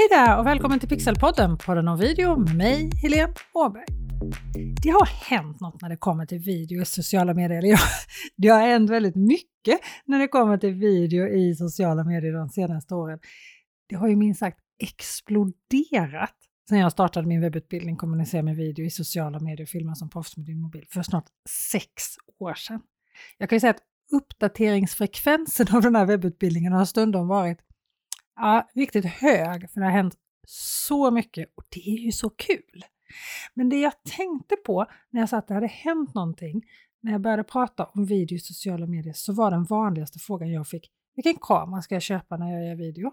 Hej där och välkommen till Pixelpodden, podden om video med mig, Helene Åberg. Det har hänt något när det kommer till video i sociala medier. Eller ja, det har hänt väldigt mycket när det kommer till video i sociala medier de senaste åren. Det har ju minst sagt exploderat sen jag startade min webbutbildning Kommunicera med video i sociala medier och filma som proffs med din mobil för snart sex år sedan. Jag kan ju säga att uppdateringsfrekvensen av den här webbutbildningen har stundom varit ja, riktigt hög, för det har hänt så mycket och det är ju så kul. Men det jag tänkte på när jag sa att det hade hänt någonting, när jag började prata om video i sociala medier, så var den vanligaste frågan jag fick, vilken kamera ska jag köpa när jag gör video?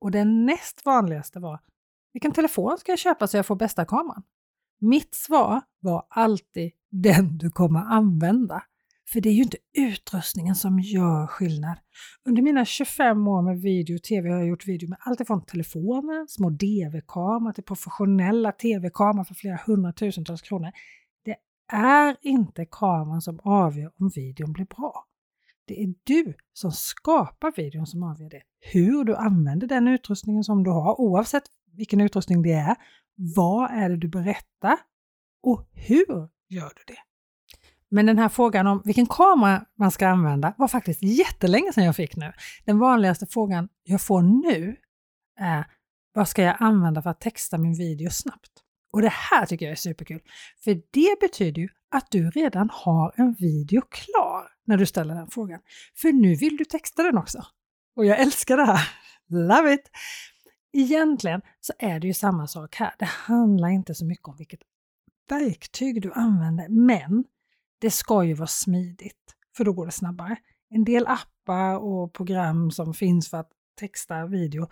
Och den näst vanligaste var, vilken telefon ska jag köpa så jag får bästa kameran? Mitt svar var alltid den du kommer använda. För det är ju inte utrustningen som gör skillnad. Under mina 25 år med video och tv har jag gjort video med allt ifrån telefoner, små DV-kameror till professionella tv-kameror för flera hundratusentals kronor. Det är inte kameran som avgör om videon blir bra. Det är du som skapar videon som avgör det. Hur du använder den utrustningen som du har, oavsett vilken utrustning det är. Vad är det du berättar? Och hur gör du det? Men den här frågan om vilken kamera man ska använda var faktiskt jättelänge sedan jag fick nu. Den vanligaste frågan jag får nu är vad ska jag använda för att texta min video snabbt? Och det här tycker jag är superkul, för det betyder ju att du redan har en video klar när du ställer den frågan. För nu vill du texta den också. Och jag älskar det här! Love it! Egentligen så är det ju samma sak här. Det handlar inte så mycket om vilket verktyg du använder, men det ska ju vara smidigt, för då går det snabbare. En del appar och program som finns för att texta video,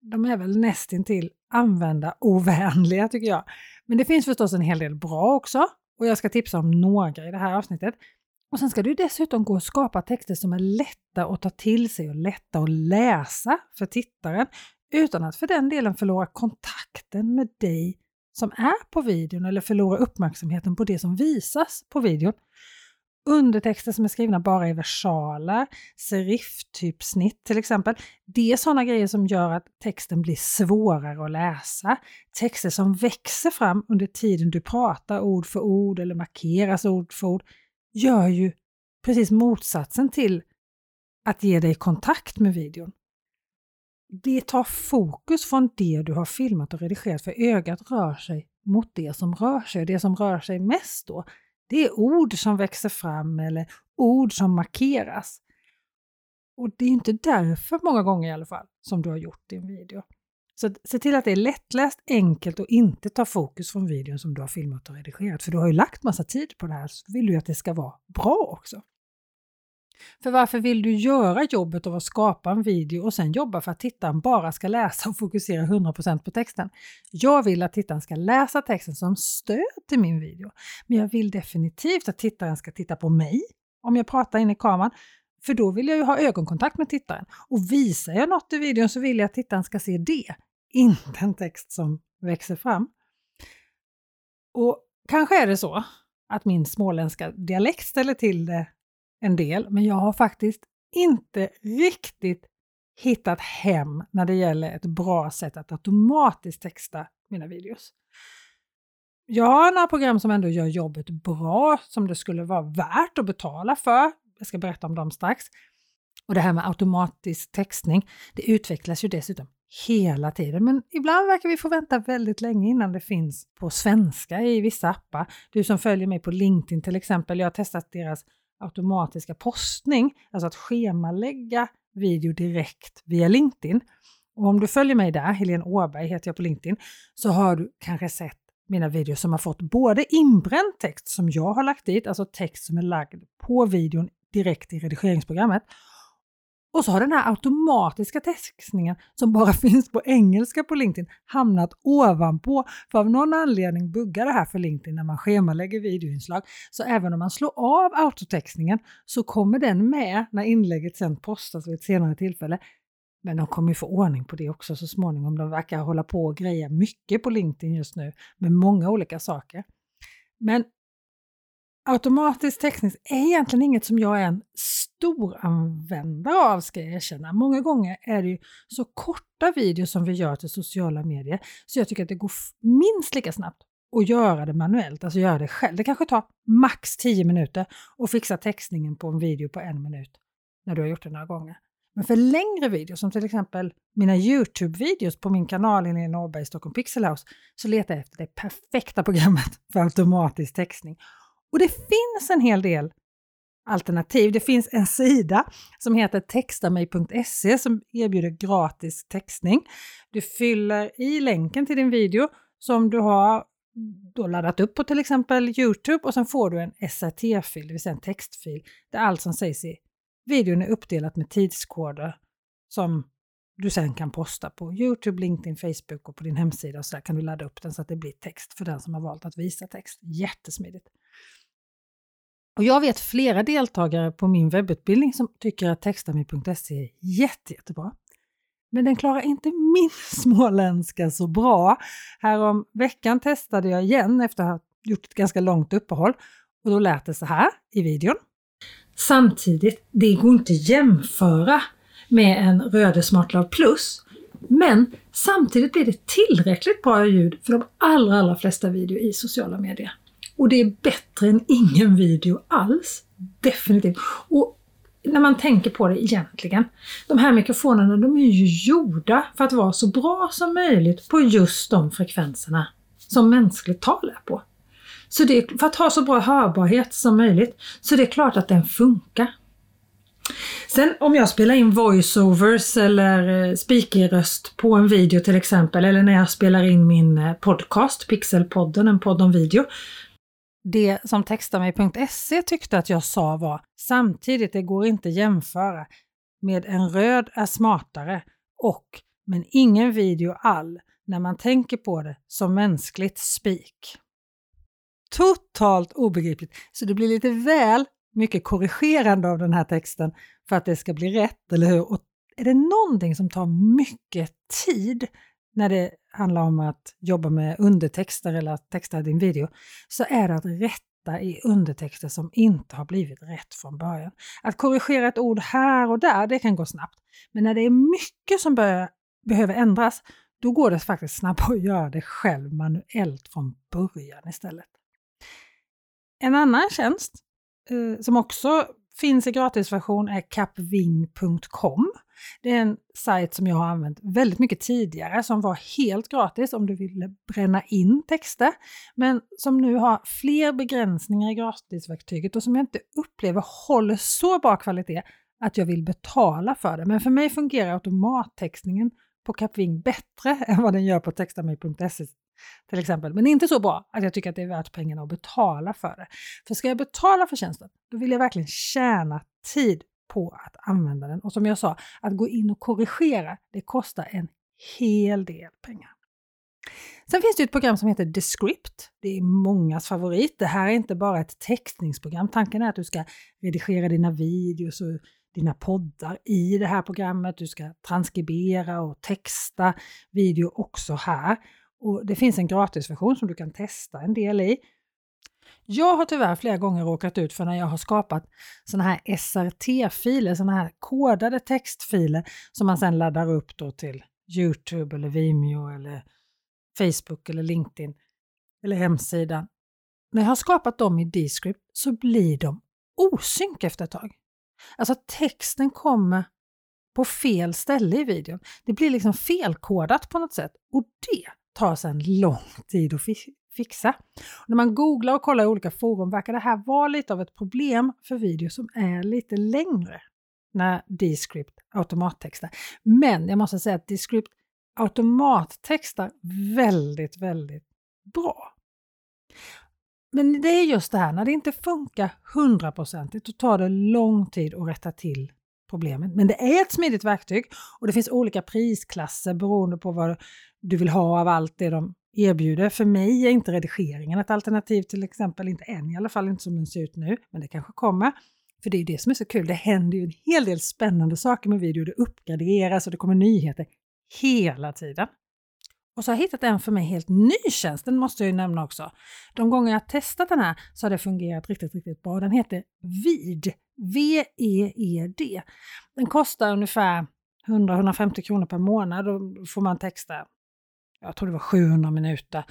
de är väl nästintill användarovänliga tycker jag. Men det finns förstås en hel del bra också och jag ska tipsa om några i det här avsnittet. Och sen ska du dessutom gå och skapa texter som är lätta att ta till sig och lätta att läsa för tittaren utan att för den delen förlora kontakten med dig som är på videon eller förlorar uppmärksamheten på det som visas på videon. Undertexter som är skrivna bara i versaler, seriftypsnitt till exempel. Det är sådana grejer som gör att texten blir svårare att läsa. Texter som växer fram under tiden du pratar ord för ord eller markeras ord för ord gör ju precis motsatsen till att ge dig kontakt med videon. Det tar fokus från det du har filmat och redigerat för ögat rör sig mot det som rör sig. Det som rör sig mest då, det är ord som växer fram eller ord som markeras. Och det är inte därför, många gånger i alla fall, som du har gjort din video. Så se till att det är lättläst, enkelt och inte ta fokus från videon som du har filmat och redigerat. För du har ju lagt massa tid på det här, så vill du att det ska vara bra också. För varför vill du göra jobbet av att skapa en video och sen jobba för att tittaren bara ska läsa och fokusera 100% på texten? Jag vill att tittaren ska läsa texten som stöd till min video. Men jag vill definitivt att tittaren ska titta på mig om jag pratar in i kameran. För då vill jag ju ha ögonkontakt med tittaren. Och visar jag något i videon så vill jag att tittaren ska se det, inte en text som växer fram. Och kanske är det så att min småländska dialekt ställer till det en del, men jag har faktiskt inte riktigt hittat hem när det gäller ett bra sätt att automatiskt texta mina videos. Jag har några program som ändå gör jobbet bra, som det skulle vara värt att betala för. Jag ska berätta om dem strax. Och det här med automatisk textning, det utvecklas ju dessutom hela tiden. Men ibland verkar vi få vänta väldigt länge innan det finns på svenska i vissa appar. Du som följer mig på LinkedIn till exempel, jag har testat deras automatiska postning, alltså att schemalägga video direkt via LinkedIn. Och om du följer mig där, Helene Åberg heter jag på LinkedIn, så har du kanske sett mina videos som har fått både inbränd text som jag har lagt dit, alltså text som är lagd på videon direkt i redigeringsprogrammet, och så har den här automatiska textningen som bara finns på engelska på LinkedIn hamnat ovanpå. För av någon anledning buggar det här för LinkedIn när man schemalägger videoinslag. Så även om man slår av autotextningen så kommer den med när inlägget sen postas vid ett senare tillfälle. Men de kommer ju få ordning på det också så småningom. De verkar hålla på och greja mycket på LinkedIn just nu med många olika saker. Men automatisk textning är egentligen inget som jag är en storanvändare av ska jag erkänna. Många gånger är det ju så korta videos som vi gör till sociala medier så jag tycker att det går minst lika snabbt att göra det manuellt, alltså göra det själv. Det kanske tar max 10 minuter att fixa textningen på en video på en minut när du har gjort det några gånger. Men för längre videos, som till exempel mina Youtube-videos på min kanal Helena Åberg i Stockholm Pixel House, så letar jag efter det perfekta programmet för automatisk textning. Och det finns en hel del alternativ. Det finns en sida som heter textamig.se som erbjuder gratis textning. Du fyller i länken till din video som du har då laddat upp på till exempel Youtube och sen får du en SRT-fil, det vill säga en textfil, där allt som sägs i videon är uppdelat med tidskoder som du sen kan posta på Youtube, LinkedIn, Facebook och på din hemsida och så kan du ladda upp den så att det blir text för den som har valt att visa text. Jättesmidigt! Och jag vet flera deltagare på min webbutbildning som tycker att textami.se är jätte, jättebra. Men den klarar inte min småländska så bra. Härom veckan testade jag igen efter att ha gjort ett ganska långt uppehåll och då lät det så här i videon. Samtidigt, det går inte att jämföra med en Röde SmartLav Plus. Men samtidigt blir det tillräckligt bra ljud för de allra, allra flesta videor i sociala medier. Och det är bättre än ingen video alls. Definitivt. Och när man tänker på det egentligen, de här mikrofonerna de är ju gjorda för att vara så bra som möjligt på just de frekvenserna som mänskligt tal är på. Så det, är för att ha så bra hörbarhet som möjligt. Så det är klart att den funkar. Sen om jag spelar in voiceovers eller eh, speakerröst på en video till exempel, eller när jag spelar in min eh, podcast, Pixelpodden, en podd om video, det som textamig.se tyckte att jag sa var samtidigt, det går inte jämföra med en röd är smartare och men ingen video all när man tänker på det som mänskligt spik. Totalt obegripligt, så det blir lite väl mycket korrigerande av den här texten för att det ska bli rätt, eller hur? Och är det någonting som tar mycket tid när det handlar om att jobba med undertexter eller att texta din video, så är det att rätta i undertexter som inte har blivit rätt från början. Att korrigera ett ord här och där, det kan gå snabbt. Men när det är mycket som bör, behöver ändras, då går det faktiskt snabbare att göra det själv manuellt från början istället. En annan tjänst eh, som också finns i gratisversion är capving.com. Det är en sajt som jag har använt väldigt mycket tidigare som var helt gratis om du ville bränna in texter, men som nu har fler begränsningar i gratisverktyget och som jag inte upplever håller så bra kvalitet att jag vill betala för det. Men för mig fungerar automattextningen på Capving bättre än vad den gör på textami.se till exempel. Men inte så bra att jag tycker att det är värt pengarna att betala för det. För ska jag betala för tjänsten, då vill jag verkligen tjäna tid på att använda den. Och som jag sa, att gå in och korrigera, det kostar en hel del pengar. Sen finns det ett program som heter Descript. Det är mångas favorit. Det här är inte bara ett textningsprogram. Tanken är att du ska redigera dina videos och dina poddar i det här programmet. Du ska transkribera och texta video också här. Och Det finns en gratisversion som du kan testa en del i. Jag har tyvärr flera gånger råkat ut för när jag har skapat sådana här SRT-filer, sådana här kodade textfiler som man sedan laddar upp då till Youtube eller Vimeo eller Facebook eller LinkedIn eller hemsidan. När jag har skapat dem i Descript så blir de osynk efter ett tag. Alltså texten kommer på fel ställe i videon. Det blir liksom felkodat på något sätt och det tar sedan lång tid att fixa. Och när man googlar och kollar i olika forum verkar det här vara lite av ett problem för videos som är lite längre när Descript automattextar. Men jag måste säga att Descript automattextar väldigt, väldigt bra. Men det är just det här, när det inte funkar hundraprocentigt, då tar det lång tid att rätta till problemet. Men det är ett smidigt verktyg och det finns olika prisklasser beroende på vad du vill ha av allt det de erbjuder. För mig är inte redigeringen ett alternativ till exempel, inte än i alla fall, inte som den ser ut nu, men det kanske kommer. För det är det som är så kul, det händer ju en hel del spännande saker med video, det uppgraderas och det kommer nyheter hela tiden. Och så har jag hittat en för mig helt ny tjänst, den måste jag ju nämna också. De gånger jag testat den här så har det fungerat riktigt, riktigt bra. Den heter Vid VEED. Den kostar ungefär 100-150 kronor per månad. Då får man texta, jag tror det var 700 minuter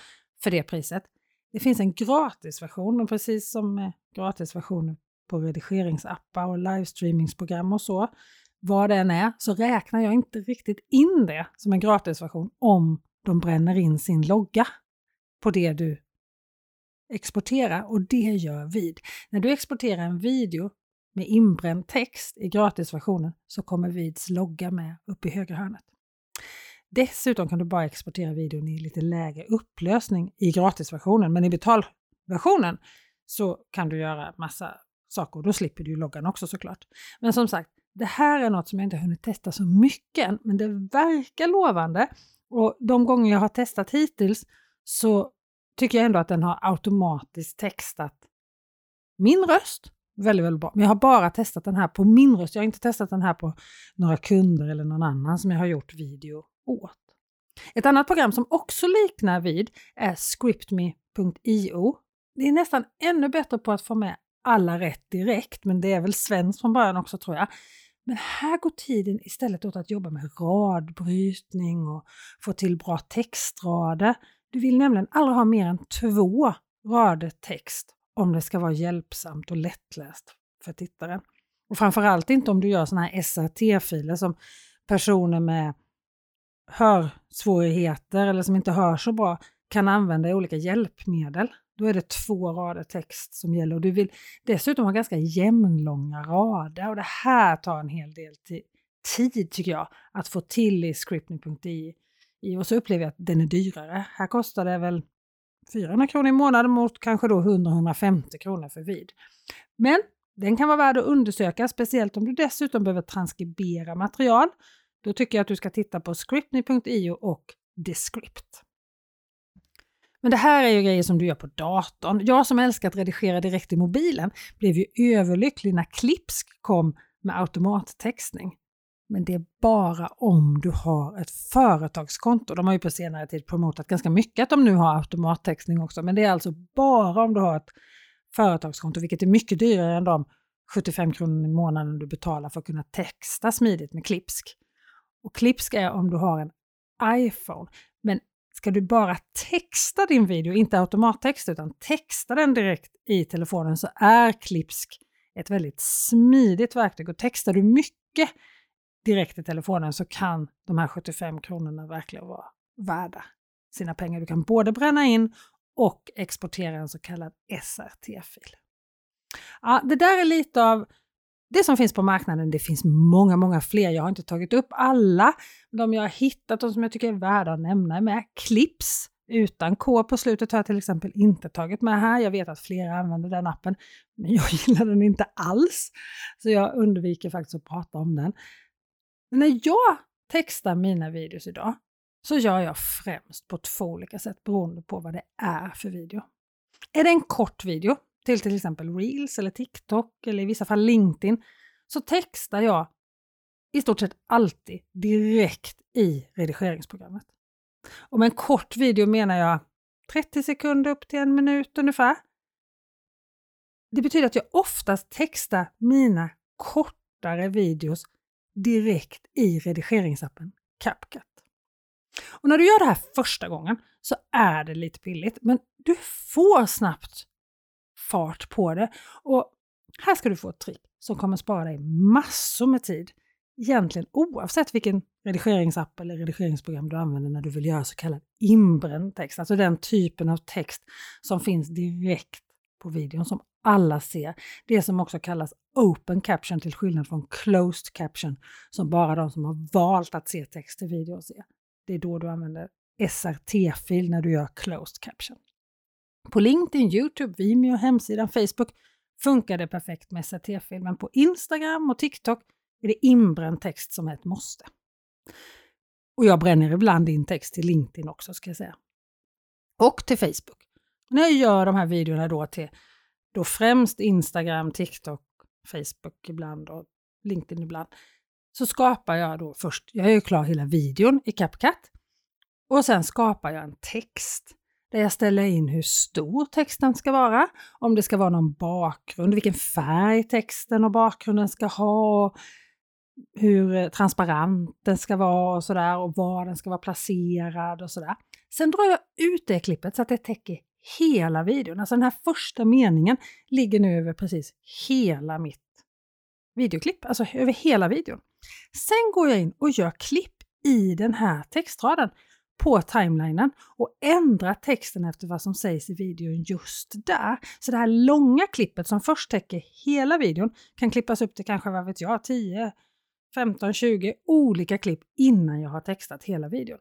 för det priset. Det finns en gratisversion, men precis som med gratisversioner på redigeringsappar och livestreamingsprogram och så, vad det än är, så räknar jag inte riktigt in det som en gratisversion om de bränner in sin logga på det du exporterar och det gör vid. När du exporterar en video med inbränd text i gratisversionen så kommer Vids logga med upp i högra hörnet. Dessutom kan du bara exportera videon i lite lägre upplösning i gratisversionen, men i betalversionen så kan du göra massa saker och då slipper du loggan också såklart. Men som sagt, det här är något som jag inte hunnit testa så mycket än, men det verkar lovande. Och de gånger jag har testat hittills så tycker jag ändå att den har automatiskt textat min röst väldigt, väldigt bra. Men jag har bara testat den här på min röst. Jag har inte testat den här på några kunder eller någon annan som jag har gjort video åt. Ett annat program som också liknar vid är scriptme.io. Det är nästan ännu bättre på att få med alla rätt direkt, men det är väl svenskt från början också tror jag. Men här går tiden istället åt att jobba med radbrytning och få till bra textrader. Du vill nämligen aldrig ha mer än två rader text om det ska vara hjälpsamt och lättläst för tittaren. Och framförallt inte om du gör sådana här SRT-filer som personer med hörsvårigheter eller som inte hör så bra kan använda i olika hjälpmedel. Då är det två rader text som gäller och du vill dessutom ha ganska jämnlånga rader och det här tar en hel del tid tycker jag att få till i scripting.i. Och så upplever jag att den är dyrare. Här kostar det väl 400 kronor i månaden mot kanske då 100-150 kronor för vid. Men den kan vara värd att undersöka, speciellt om du dessutom behöver transkribera material. Då tycker jag att du ska titta på scriptny.io och Descript. Men det här är ju grejer som du gör på datorn. Jag som älskar att redigera direkt i mobilen blev ju överlycklig när Klipsk kom med automattextning. Men det är bara om du har ett företagskonto. De har ju på senare tid promotat ganska mycket att de nu har automattextning också, men det är alltså bara om du har ett företagskonto, vilket är mycket dyrare än de 75 kronor i månaden du betalar för att kunna texta smidigt med Klipsk. Och Klipsk är om du har en iPhone. Men ska du bara texta din video, inte automattext utan texta den direkt i telefonen så är Klipsk ett väldigt smidigt verktyg och textar du mycket direkt i telefonen så kan de här 75 kronorna verkligen vara värda sina pengar. Du kan både bränna in och exportera en så kallad SRT-fil. Ja, det där är lite av det som finns på marknaden. Det finns många, många fler. Jag har inte tagit upp alla. De jag har hittat och som jag tycker är värda att nämna är med. Clips utan K på slutet har jag till exempel inte tagit med här. Jag vet att flera använder den appen, men jag gillar den inte alls. Så jag undviker faktiskt att prata om den. Men när jag textar mina videos idag så gör jag främst på två olika sätt beroende på vad det är för video. Är det en kort video, till till exempel Reels eller TikTok eller i vissa fall LinkedIn, så textar jag i stort sett alltid direkt i redigeringsprogrammet. Och med en kort video menar jag 30 sekunder upp till en minut ungefär. Det betyder att jag oftast textar mina kortare videos direkt i redigeringsappen CapCut. Och när du gör det här första gången så är det lite pilligt, men du får snabbt fart på det. Och här ska du få ett trick som kommer spara dig massor med tid. Egentligen oavsett vilken redigeringsapp eller redigeringsprogram du använder när du vill göra så kallad inbränd text, alltså den typen av text som finns direkt på videon som alla ser. Det som också kallas open caption till skillnad från closed caption som bara de som har valt att se text i video ser. Det är då du använder SRT-fil när du gör closed caption. På LinkedIn, Youtube, Vimeo, hemsidan, Facebook funkar det perfekt med SRT-fil, men på Instagram och TikTok är det inbränd text som är ett måste. Och jag bränner ibland in text till LinkedIn också ska jag säga. Och till Facebook. När jag gör de här videorna då till då främst Instagram, TikTok, Facebook ibland och LinkedIn ibland, så skapar jag då först, jag är ju klar hela videon i CapCut och sen skapar jag en text där jag ställer in hur stor texten ska vara, om det ska vara någon bakgrund, vilken färg texten och bakgrunden ska ha, hur eh, transparent den ska vara och sådär och var den ska vara placerad och sådär. Sen drar jag ut det klippet så att det täcker hela videon. Alltså den här första meningen ligger nu över precis hela mitt videoklipp, alltså över hela videon. Sen går jag in och gör klipp i den här textraden på timelinen och ändrar texten efter vad som sägs i videon just där. Så det här långa klippet som först täcker hela videon kan klippas upp till kanske, vad vet jag, 10, 15, 20 olika klipp innan jag har textat hela videon.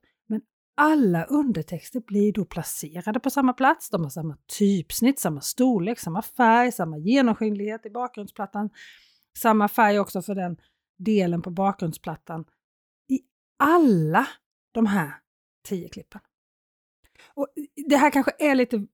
Alla undertexter blir då placerade på samma plats, de har samma typsnitt, samma storlek, samma färg, samma genomskinlighet i bakgrundsplattan, samma färg också för den delen på bakgrundsplattan i alla de här tio klippen. Och det här kanske är lite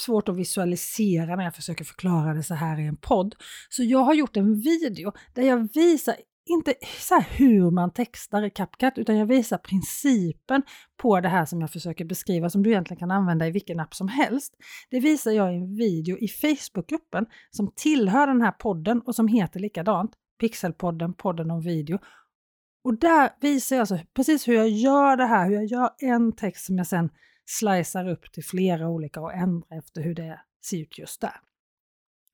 svårt att visualisera när jag försöker förklara det så här i en podd. Så jag har gjort en video där jag visar inte så hur man textar i CapCut utan jag visar principen på det här som jag försöker beskriva som du egentligen kan använda i vilken app som helst. Det visar jag i en video i Facebookgruppen som tillhör den här podden och som heter likadant, Pixelpodden, podden om video. Och där visar jag alltså precis hur jag gör det här, hur jag gör en text som jag sen slicear upp till flera olika och ändrar efter hur det ser ut just där.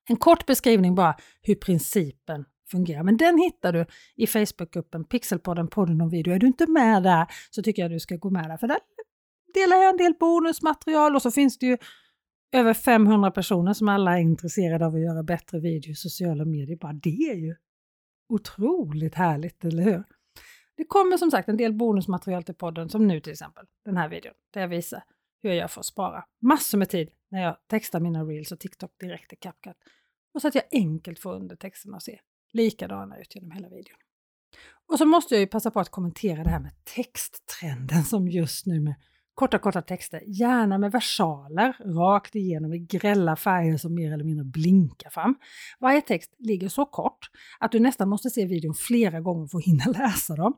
En kort beskrivning bara hur principen fungerar. Men den hittar du i Facebookgruppen Pixelpodden, podden om video. Är du inte med där så tycker jag du ska gå med där, för där delar jag en del bonusmaterial och så finns det ju över 500 personer som alla är intresserade av att göra bättre video i sociala medier. Bara det är ju otroligt härligt, eller hur? Det kommer som sagt en del bonusmaterial till podden, som nu till exempel, den här videon, där jag visar hur jag gör för att spara massor med tid när jag textar mina reels och TikTok direkt i CapCut. Och så att jag enkelt får undertexterna att se likadana ut genom hela videon. Och så måste jag ju passa på att kommentera det här med texttrenden som just nu med korta, korta texter, gärna med versaler rakt igenom i grälla färger som mer eller mindre blinkar fram. Varje text ligger så kort att du nästan måste se videon flera gånger för att hinna läsa dem.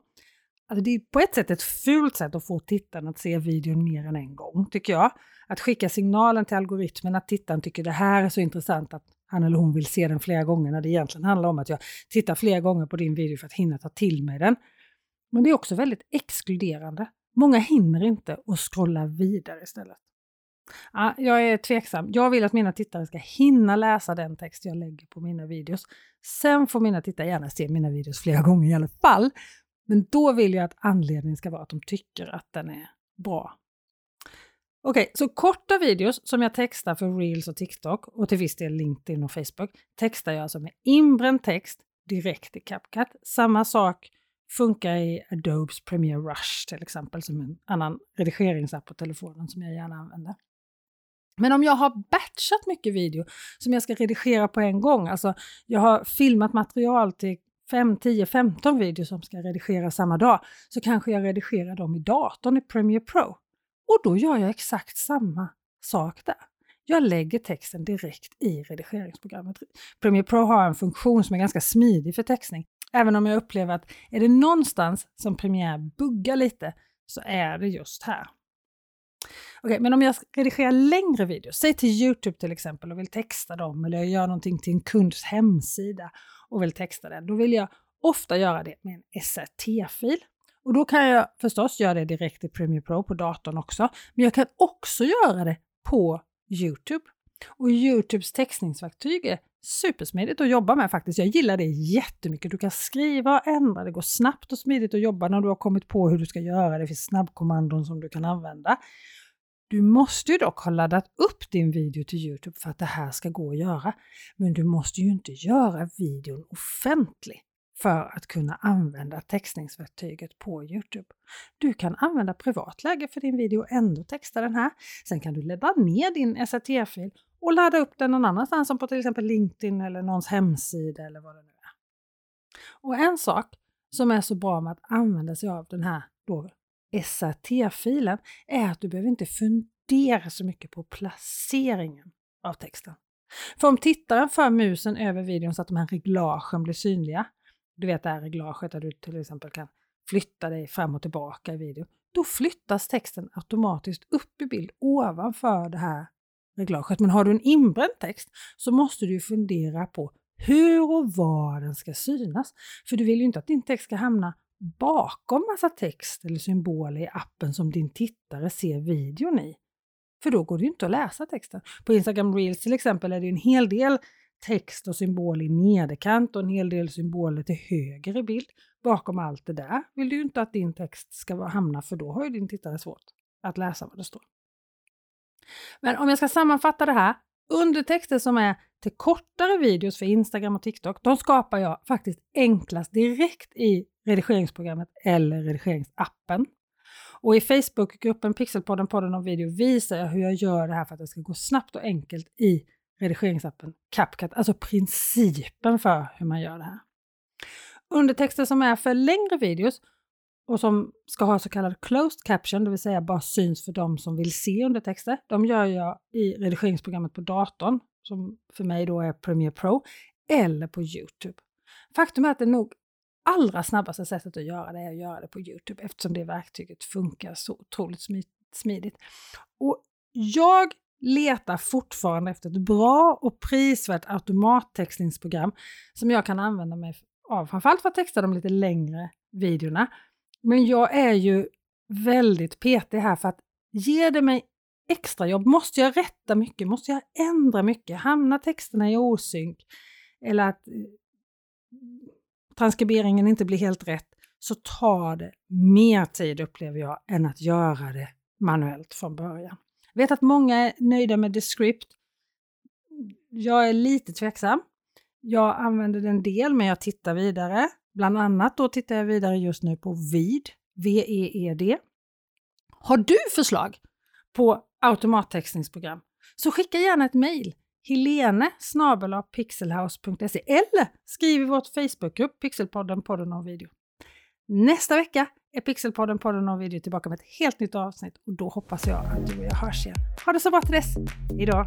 Alltså det är på ett sätt ett fult sätt att få tittaren att se videon mer än en gång, tycker jag. Att skicka signalen till algoritmen att tittaren tycker det här är så intressant att han eller hon vill se den flera gånger när det egentligen handlar om att jag tittar flera gånger på din video för att hinna ta till mig den. Men det är också väldigt exkluderande. Många hinner inte och scrollar vidare istället. Ja, jag är tveksam. Jag vill att mina tittare ska hinna läsa den text jag lägger på mina videos. Sen får mina tittare gärna se mina videos flera gånger i alla fall. Men då vill jag att anledningen ska vara att de tycker att den är bra. Okej, okay, så korta videos som jag textar för Reels och TikTok och till viss del LinkedIn och Facebook textar jag alltså med inbränd text direkt i CapCut. Samma sak funkar i Adobes Premiere Rush till exempel som en annan redigeringsapp på telefonen som jag gärna använder. Men om jag har batchat mycket video som jag ska redigera på en gång, alltså jag har filmat material till 5, 10, 15 videos som ska redigeras samma dag, så kanske jag redigerar dem i datorn i Premiere Pro. Och då gör jag exakt samma sak där. Jag lägger texten direkt i redigeringsprogrammet. Premiere Pro har en funktion som är ganska smidig för textning. Även om jag upplever att är det någonstans som Premiere buggar lite så är det just här. Okej, okay, men om jag redigerar längre videos, säg till Youtube till exempel och vill texta dem eller jag gör någonting till en kunds hemsida och vill texta den, då vill jag ofta göra det med en SRT-fil. Och då kan jag förstås göra det direkt i Premiere Pro på datorn också, men jag kan också göra det på Youtube. Och Youtubes textningsverktyg är supersmidigt att jobba med faktiskt. Jag gillar det jättemycket. Du kan skriva och ändra, det går snabbt och smidigt att jobba när du har kommit på hur du ska göra. Det finns snabbkommandon som du kan använda. Du måste ju dock ha laddat upp din video till Youtube för att det här ska gå att göra. Men du måste ju inte göra videon offentlig för att kunna använda textningsverktyget på Youtube. Du kan använda privatläge för din video och ändå texta den här. Sen kan du ladda ner din SRT-fil och ladda upp den någon annanstans som på till exempel LinkedIn eller någons hemsida eller vad det nu är. Och en sak som är så bra med att använda sig av den här SRT-filen är att du behöver inte fundera så mycket på placeringen av texten. För om tittaren för musen över videon så att de här reglagen blir synliga, du vet det här reglaget där du till exempel kan flytta dig fram och tillbaka i videon, då flyttas texten automatiskt upp i bild ovanför det här reglaget. Men har du en inbränd text så måste du fundera på hur och var den ska synas. För du vill ju inte att din text ska hamna bakom massa text eller symboler i appen som din tittare ser videon i. För då går det ju inte att läsa texten. På Instagram Reels till exempel är det en hel del text och symbol i nederkant och en hel del symboler till höger i bild. Bakom allt det där vill du ju inte att din text ska hamna för då har ju din tittare svårt att läsa vad det står. Men om jag ska sammanfatta det här. Undertexter som är till kortare videos för Instagram och TikTok, de skapar jag faktiskt enklast direkt i redigeringsprogrammet eller redigeringsappen. Och i Facebookgruppen Pixelpodden, podden om video visar jag hur jag gör det här för att det ska gå snabbt och enkelt i redigeringsappen CapCut, alltså principen för hur man gör det här. Undertexter som är för längre videos och som ska ha så kallad closed caption, det vill säga bara syns för de som vill se undertexter. De gör jag i redigeringsprogrammet på datorn, som för mig då är Premiere Pro, eller på Youtube. Faktum är att det nog allra snabbaste sättet att göra det är att göra det på Youtube eftersom det verktyget funkar så otroligt smidigt. Och jag letar fortfarande efter ett bra och prisvärt automattextningsprogram som jag kan använda mig av, framförallt för att texta de lite längre videorna. Men jag är ju väldigt petig här för att ger det mig extra jobb, måste jag rätta mycket, måste jag ändra mycket, hamnar texterna i osynk? Eller att eh, transkriberingen inte blir helt rätt, så tar det mer tid upplever jag än att göra det manuellt från början. Jag vet att många är nöjda med Descript. Jag är lite tveksam. Jag använder den del, men jag tittar vidare. Bland annat då tittar jag vidare just nu på VEED, V-E-E-D. Har du förslag på automattextningsprogram så skicka gärna ett mejl helene pixelhouse.se eller skriv i vårt Facebookgrupp Pixelpodden podden och video. Nästa vecka är Pixelpodden podden och video tillbaka med ett helt nytt avsnitt och då hoppas jag att du och jag hörs igen. Ha det så bra till dess. Hejdå!